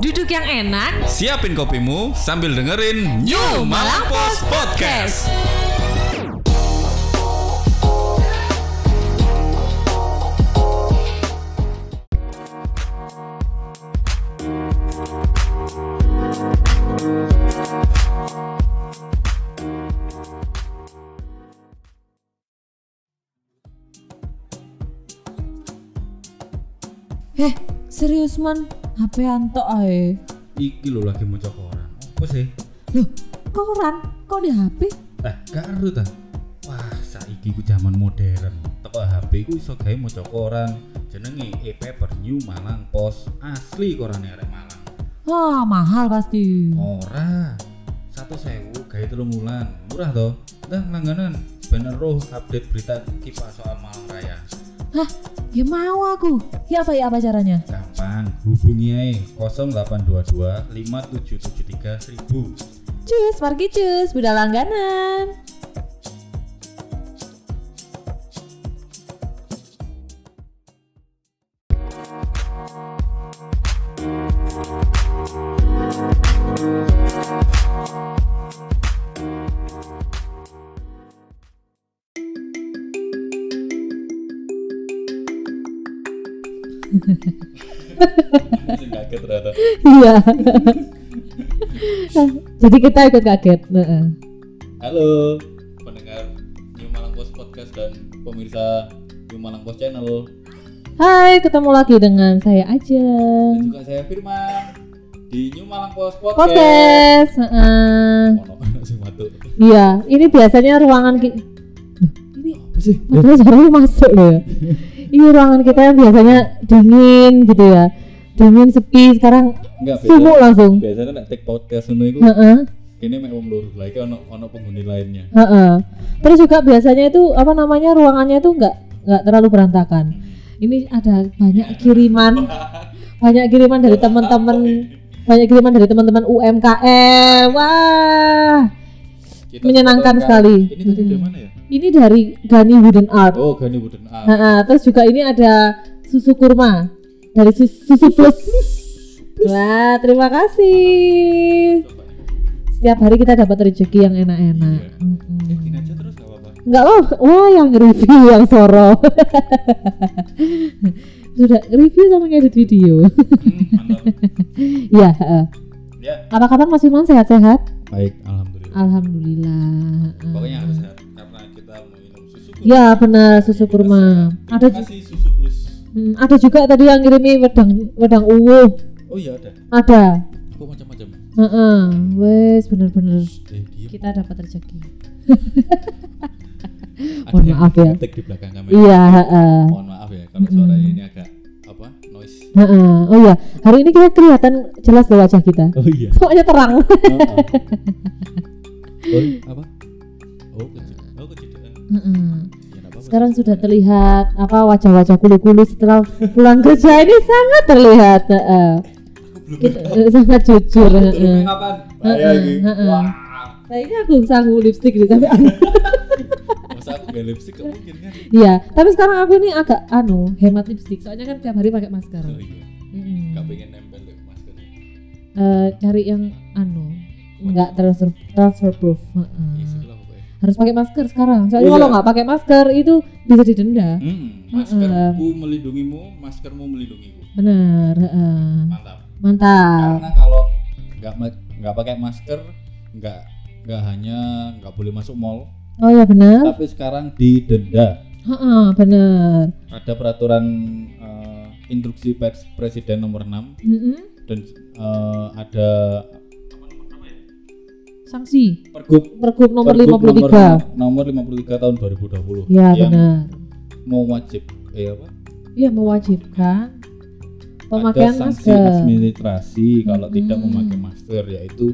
Duduk yang enak, Siapin kopimu sambil dengerin New Malang Post Podcast. Heh, serius man, HP antok ae. Iki lo lagi mau koran. Apa sih? Loh, koran? Kok di HP? Eh, gak aru ta. Wah, saiki ku zaman modern. Teko HP ku iso gawe maca koran. Jenenge e-paper New Malang Post. Asli koran arek Malang. Wah, mahal pasti. Ora. Satu sewu gawe telung wulan. Murah toh. Dah langganan. Bener roh update berita kipas soal Malang Raya. Hah, ya mau aku. Ya apa ya apa caranya? Gampang, hubungi aja 0822 5773 1000. Cus, pergi cus, beda langganan. kaget ternyata. Iya. Jadi kita ikut kaget. Halo pendengar New Malang Post Podcast dan pemirsa New Malang Post Channel Hai, ketemu lagi dengan saya dan Ajeng. juga saya Firman di New Malang Post Podcast. Podcast. matu. Iya, ini biasanya ruangan kita. Ini Apa sih? padahal masuk loh ya. Ini ruangan kita yang biasanya dingin gitu ya. Dingin sepi sekarang Enggak sumuk langsung. Biasanya nek take podcast ngono iku Heeh. kene mek wong loro. Lah iki ono ono penghuni lainnya. Heeh. Terus juga biasanya itu apa namanya ruangannya itu enggak enggak terlalu berantakan. Ini ada banyak kiriman, banyak kiriman dari teman-teman, banyak kiriman dari teman-teman UMKM. Wah, Kita Menyenangkan sekali. Ini tadi dari mana ya? ini dari Gani Wooden Art. Oh, Gani Wooden Art. Heeh, terus juga ini ada susu kurma dari sus- susu plus. Wah, terima kasih. Setiap hari kita dapat rezeki yang enak-enak. Iya. Mm-mm. Gini aja terus gak apa-apa. Enggak loh, wah yang review yang soro. Sudah review sama ngedit video. Hmm, mantap. Iya, heeh. Ya, apa kabar Mas Firman sehat-sehat? baik, alhamdulillah. Alhamdulillah. heeh. Pokoknya harus sehat karena kita mau minum susu. kurma. Ya benar susu kurma. Ada ju- kasih susu plus. hmm, ada juga tadi yang ngirimi wedang wedang uwu. Oh iya ada. Ada. Kok macam-macam. Heeh. Wes bener-bener Eh, diem. kita dapat rezeki. Mohon maaf ya. di belakang kamera. Iya, heeh. Mohon maaf ya kalau suara ini agak apa? Noise. Heeh. Oh iya, hari ini kita kelihatan jelas loh wajah kita. Oh iya. Soalnya terang. oh, apa? Oh, kecil. Oh, kecil. Heeh. Ya, nggak apa-apa. Sekarang sudah terlihat apa wajah-wajah kulu-kulu setelah pulang kerja ini sangat terlihat. heeh. Kita, eh, sangat jujur. Bahaya iki. heeh. Wah. Nah ini aku sanggup lipstick di sampai Masa aku gak lipstick gak mungkin kan? Iya, tapi sekarang aku ini agak anu hemat lipstick. Soalnya kan tiap hari pakai masker. Oh iya. Mm-mm. Gak pengen nempel deh maskernya. Eh, cari yang anu nggak transfer transfer proof. Iya, sebelah pokoknya. Harus pakai masker sekarang. Soalnya Oh, kalau iya. nggak pakai masker itu bisa didenda. Hmm, maskerku melindungimu, maskermu melindungiku. Bener. heeh. Mantap. Mantap. Karena kalau nggak nggak pakai masker, nggak nggak hanya nggak boleh masuk mall, Oh ya benar. tapi sekarang didenda. Heeh, benar. Ada peraturan eh, instruksi pers presiden nomor 6 Mm-mm. dan eh, ada Sanksi. pergub Pergub nomor Pergub 53. nomor, nomor 53 tahun 2020 Ya yang benar. mau wajib eh apa? Iya mewajibkan pemakaian ada sanksi masker. administrasi kalau tidak Mm-mm. memakai masker yaitu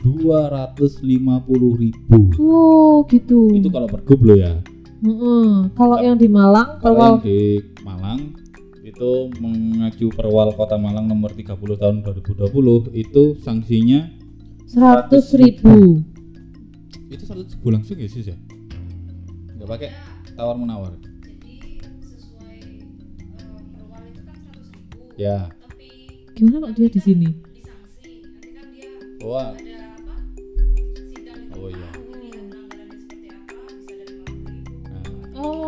250.000 ribu Oh gitu. itu kalau pergub lo ya Mm-mm. Kalau yang di Malang, kalau kalau yang di Malang itu mengacu perwal kota Malang nomor 30 tahun 2020 itu sanksinya seratus ribu. itu satu ribu langsung ya sih ya nggak pakai tawar menawar ya Gimana kok dia di sini? Wah. Oh iya. Nah,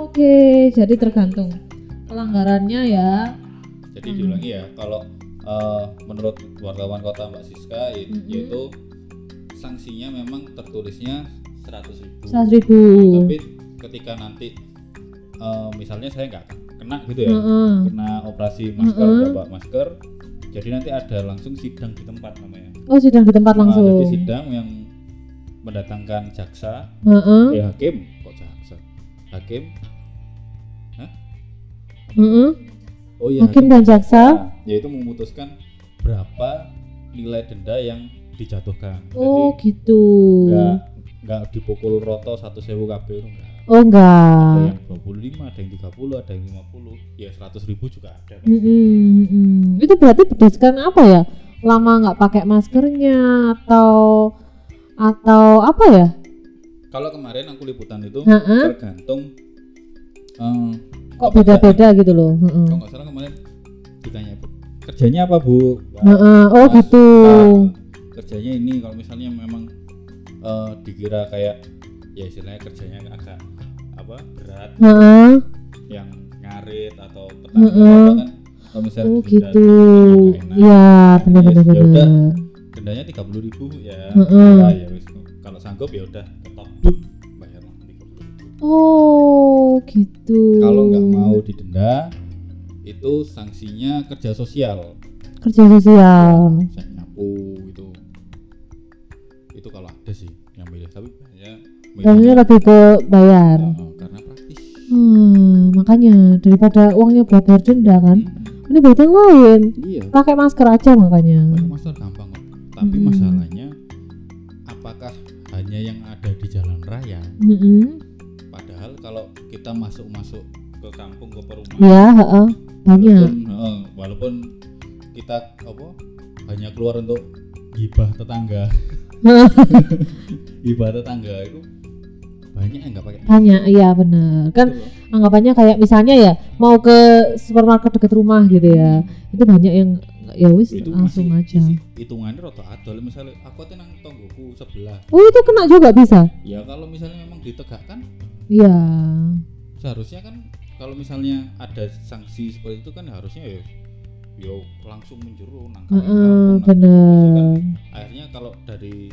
Oke, jadi tergantung pelanggarannya ya. jadi Hmm. diulangi ya kalau eh, menurut wartawan kota Mbak Siska y- Mm-mm. yaitu sanksinya memang tertulisnya 100.000 ribu ribu. tapi ketika nanti eh, misalnya saya nggak kena gitu ya Heeh. kena operasi masker Mm-mm. bapak masker jadi nanti ada langsung sidang di tempat namanya Oh sidang di tempat Nah, langsung. jadi sidang yang mendatangkan jaksa Heeh. eh hakim kok jaksa hakim Heeh. oh iya Hakim dan jaksa. Nah, yaitu memutuskan berapa nilai denda yang dijatuhkan Oh jadi gitu. nggak nggak dipukul roto satu sewu kabeh enggak Oh ada enggak. yang 25 ada yang 30 ada yang 50 ya 100 ribu juga ada? Mm-mm, mm-mm. Itu berarti berdasarkan apa ya? Lama nggak pakai maskernya atau atau apa ya? kalau kemarin aku liputan itu Heeh. tergantung eh, Kok beda-beda gitu loh. Heeh. kalau nggak salah kemarin ditanya bu kerjanya apa bu Wah, Heeh. Oh Mas, gitu. ah, kerjanya ini kalau misalnya memang eh, dikira kayak ya istilahnya kerjanya agak apa berat Heeh. yang ngarit atau petani Heeh. apa kan kalau misalnya Oh gitu. nggak enak, Iya, benar-benar ya udah benar. dendanya tiga puluh ribu ya Heeh. ya, ya wis. kalau sanggup ya udah tetap bayar tiga puluh ribu Oh gitu. kalau nggak mau didenda itu sanksinya kerja sosial kerja sosial. saya nyapu milihnya, lebih ke bayar. eh, karena praktis Hmm, makanya daripada uangnya buat bayar denda kan. Hmm, Ini berarti yang lain. iya Pakai masker aja makanya. pakai masker gampang kok tapi Mm-mm. masalahnya apakah hanya yang ada di jalan raya Mm-mm. padahal kalau kita masuk-masuk ke kampung ke perumahan Ya, heeh. banyak. walaupun, eh, walaupun kita apa hanya keluar untuk gibah tetangga gibah tetangga itu banyak yang nggak pakai banyak, iya benar. Kan loh. anggapannya kayak misalnya ya mau ke supermarket dekat rumah gitu ya. Itu banyak yang ya wis itu langsung masih aja. hitungannya rata adol misalnya aku tenang tonggoku sebelah Oh, itu kena juga bisa. ya kalau misalnya memang ditegakkan Iya. seharusnya kan kalau misalnya ada sanksi seperti itu kan harusnya ya ya langsung menjeru nangkap Heeh, benar. akhirnya kalau dari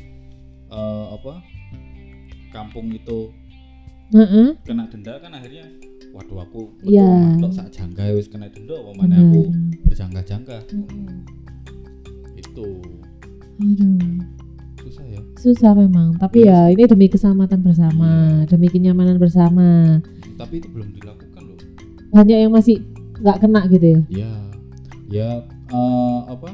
eh, apa kampung itu Heeh. kena denda kan akhirnya waduh aku Iya. tok sak jangka wis kena denda apa mana aku Benar. berjangka-jangka Mm-mm. itu Aduh. susah ya susah memang tapi ya ini demi keselamatan bersama demi kenyamanan bersama tapi itu belum dilakukan loh banyak yang masih nggak kena gitu ya ya ya eh, apa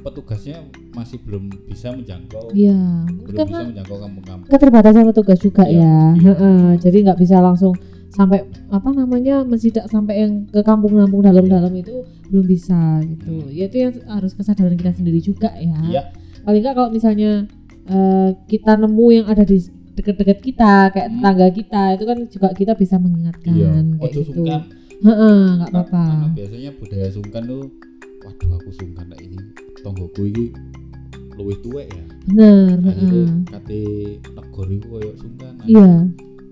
petugasnya masih belum bisa menjangkau. Iya. Belum karena bisa menjangkau kampung-kampung. keterbatasan petugas juga Iya, ya. iya. Heeh, jadi nggak bisa langsung sampai apa namanya mensidak sampai yang ke kampung-kampung dalam-dalam itu belum bisa gitu. Hmm. ya itu yang harus kesadaran kita sendiri juga ya. Iya. paling nggak kalau misalnya eh, kita nemu yang ada di deket-deket kita kayak Hmm. tetangga kita itu kan juga kita bisa mengingatkan iya kayak ojo gitu. nggak Kar- apa-apa. karena biasanya budaya sungkan tuh waduh aku sungkan ini tonggoku ini luwih tuwek ya. Bener heeh. kate negor iku koyo sungkan. Iya.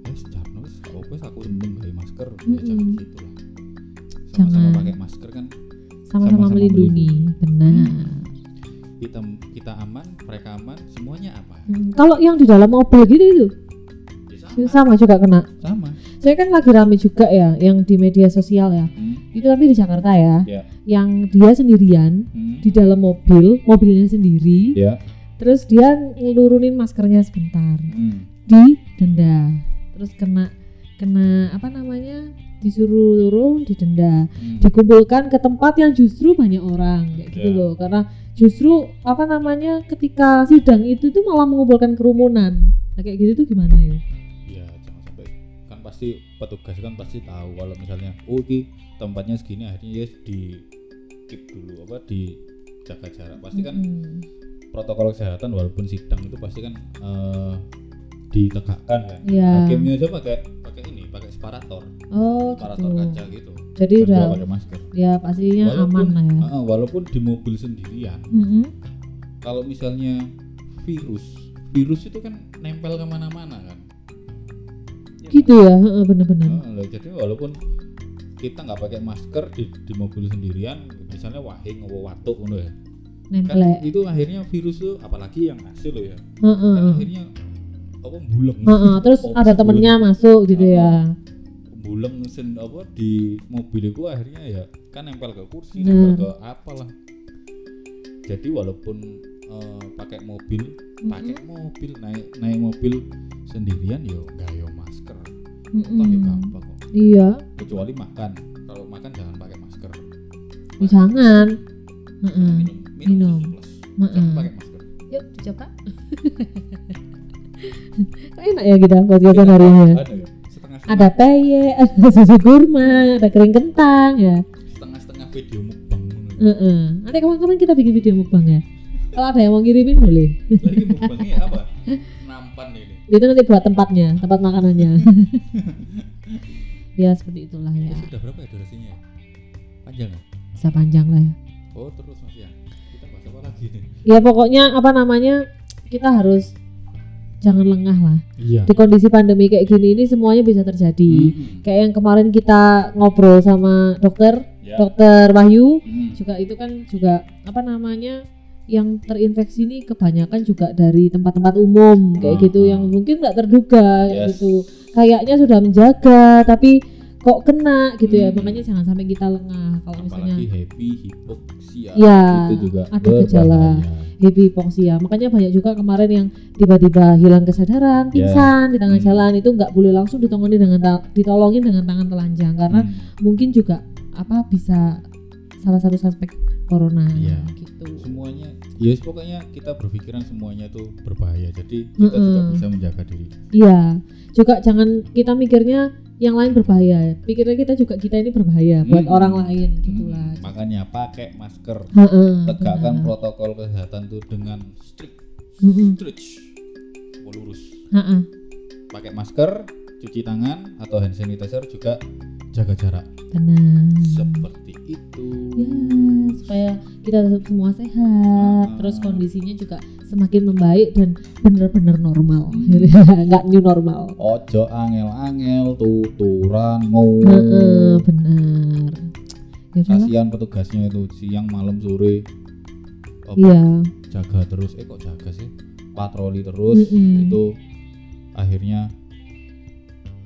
Wes jarno wes gak apa-apa wes aku seneng gawe masker ya Mm-mm. jangan gitu lah. Sama-sama pakai masker kan sama-sama melindungi benar. Kita kita aman mereka aman semuanya aman Hmm, kalau yang di dalam mobil gitu itu? Ya sama. Sama juga kena. Sama. Saya kan lagi rame juga ya yang di media sosial ya. Hmm, itu tapi di Jakarta ya. Ya. yang dia sendirian hmm, di dalam mobil mobilnya sendiri. Ya terus dia ngelurunin maskernya sebentar. Hmm, di denda. Terus kena kena apa namanya? Disuruh turun didenda hmm. dikumpulkan ke tempat yang justru banyak orang kayak gitu Ya. loh. Karena justru apa namanya? Ketika sidang itu tuh malah mengumpulkan kerumunan. Nah, kayak gitu tuh gimana ya? Ya jangan sampai. Kan pasti petugas kan pasti tahu kalau misalnya oh ini tempatnya segini akhirnya ya di keep dulu apa di jaga jarak. Pasti kan Mm-mm. protokol kesehatan walaupun sidang itu pasti kan eh, ditegakkan kan Iya. hakimnya aja pakai pakai ini pakai separator. Oh separator gitu. kaca gitu. Jadi udah pakai masker. ya pastinya Walaupun- aman lah ya. Heeh, walaupun di mobil sendirian. Mm-mm. kalau misalnya virus virus itu kan nempel ke mana-mana kan. Ya gitu ya heeh, bener-bener kan? Nah, jadi walaupun kita nggak pakai masker di, di mobil sendirian misalnya wahing ngowo watuk ngono ya kan nempel itu akhirnya virus tuh apalagi yang hasil loh ya Heeh. kan akhirnya apa buleng Heeh, terus Oh, ada buleng. temennya masuk gitu ya buleng mesin apa di mobil itu akhirnya ya kan nempel ke kursi Nah. nempel ke apalah jadi walaupun eh, pakai mobil pakai mobil naik naik mobil sendirian yo nggak yo masker. Toh yo gampang kok. Iya. Kecuali makan. Kalau makan jangan pakai masker. Ya, jangan. Heeh. minum minum, Minum. susu plus. Heeh. jangan pakai masker. Yuk dicoba. Enak ya kita podcastan hari ini ada ya? Ada peye ada susu kurma ada kering kentang ya. Setengah setengah video mukbang. Heeh. nanti kapan-kapan kita bikin video mukbang ya kalau ada yang mau ngirimin boleh. Lagi mukbangnya apa? Nampan ini. Itu nanti buat tempatnya tempat makanannya. Ya seperti itulah ya. Eh, sudah berapa ya durasinya? Panjang ya? Bisa panjang lah ya. Oh terus mas ya? Kita bahas apa lagi. Nih ya pokoknya apa namanya kita harus jangan lengah lah. Iya. Di kondisi pandemi kayak gini ini semuanya bisa terjadi. Hmm. kayak yang kemarin kita ngobrol sama dokter Ya. dokter Wahyu Hmm. juga itu kan juga apa namanya yang terinfeksi ini kebanyakan juga dari tempat-tempat umum kayak Ah, gitu yang mungkin nggak terduga Yes. gitu kayaknya sudah menjaga tapi kok kena gitu ya Hmm. makanya jangan sampai kita lengah kalau misalnya happy hipoksia Ya, itu juga ada gejala. happy hypoxia makanya banyak juga kemarin yang tiba-tiba hilang kesadaran Ya. pingsan di tengah Hmm. jalan itu nggak boleh langsung ditolongin dengan ditolongin dengan tangan telanjang karena Hmm. mungkin juga apa bisa salah satu suspek corona Iya. gitu semuanya ya pokoknya kita berpikiran semuanya itu berbahaya jadi kita juga Mm-mm. bisa menjaga diri Iya, juga jangan kita mikirnya yang lain berbahaya. Pikirnya kita juga kita ini berbahaya buat Hmm. orang lain gitulah. Hmm, makanya pakai masker Heeh, tegakkan benar. protokol kesehatan itu dengan strict Mm-mm. strict apa lurus Heeh, pakai masker cuci tangan atau hand sanitizer juga jaga jarak benar. seperti itu Ya, supaya kita tetap semua sehat, Ah. terus kondisinya juga semakin membaik dan benar-benar normal. Hmm. ya, Nggak new normal. ojo angel-angel tuturan ngomong Heeh, benar. Ya kasihan petugasnya itu siang malam sore apa, Iya. jaga terus eh kok jaga sih patroli terus Mm-mm. itu akhirnya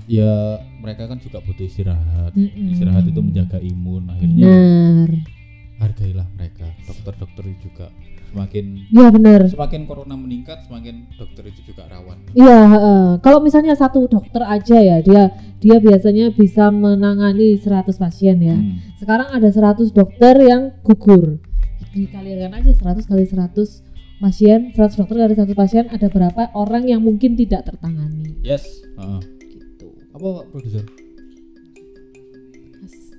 ya mereka kan juga butuh istirahat Mm-mm. istirahat itu menjaga imun akhirnya Benar. hargailah mereka dokter-dokter juga semakin Iya benar. semakin corona meningkat semakin dokter itu juga rawan Iya, heeh. kalau misalnya satu dokter aja ya, dia dia biasanya bisa menangani 100 pasien ya. Hmm. Sekarang ada 100 dokter yang gugur. Dikalikan aja 100 kali 100 pasien, 100 dokter kali 100 pasien ada berapa orang yang mungkin tidak tertangani yes gitu. Apa Pak produser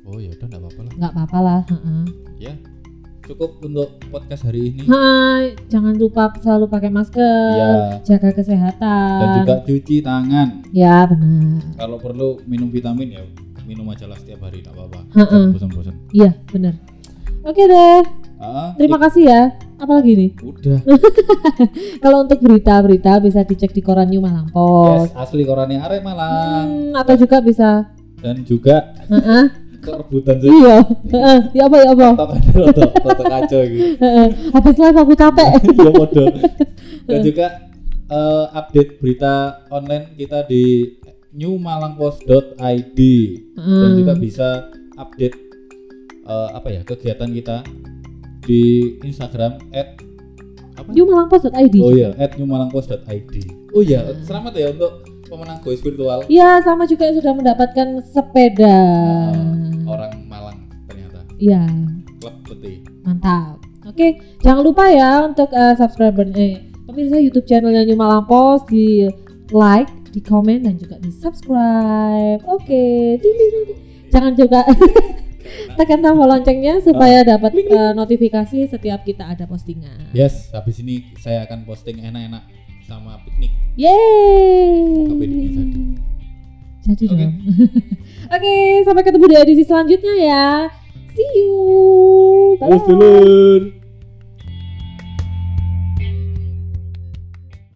oh ya udah nggak apa-apa lah. Nggak apa-apa lah, heeh. ya cukup untuk podcast hari ini. Hai, jangan lupa selalu pakai masker, ya jaga dan kesehatan. juga cuci tangan. Ya, benar. kalau perlu minum vitamin ya minum aja lah setiap hari nggak apa-apa. Jangan bosan-bosan. Iya, benar. Oke deh, Ah, terima kasih ya. Apalagi nih? udah. Kalau untuk berita-berita bisa dicek di koran New Malang Post. yes, asli korannya Arek Malang. Hmm, atau juga bisa. Dan juga Heeh, kerebutan sih. Iya. Heeh, ya apa ya apa? Rotok kacau gitu. Heeh, habis live aku capek. Iya bodoh dan juga eh, update berita online kita di newmalangpost.id dan Hmm. juga bisa update eh, apa ya kegiatan kita di Instagram at apa? New Malang Post.id oh iya at newmalangpost.id oh iya selamat ya untuk pemenang goes virtual Iya sama juga yang sudah mendapatkan sepeda. Eh, orang Malang ternyata. Iya. Klub putih. Mantap. Oke jangan lupa ya untuk eh, subscriber eh, pemirsa YouTube channelnya New Malang Post di like di komen dan juga di subscribe. Oke Ding, ding, ding, ding. jangan juga tekan tombol loncengnya supaya dapat eh, notifikasi setiap kita ada postingan yes habis ini saya akan posting enak-enak sama piknik Yeay. Bedanya jadi. Jadi Oke. dong. Oke, sampai ketemu di edisi selanjutnya ya. See you. Bye.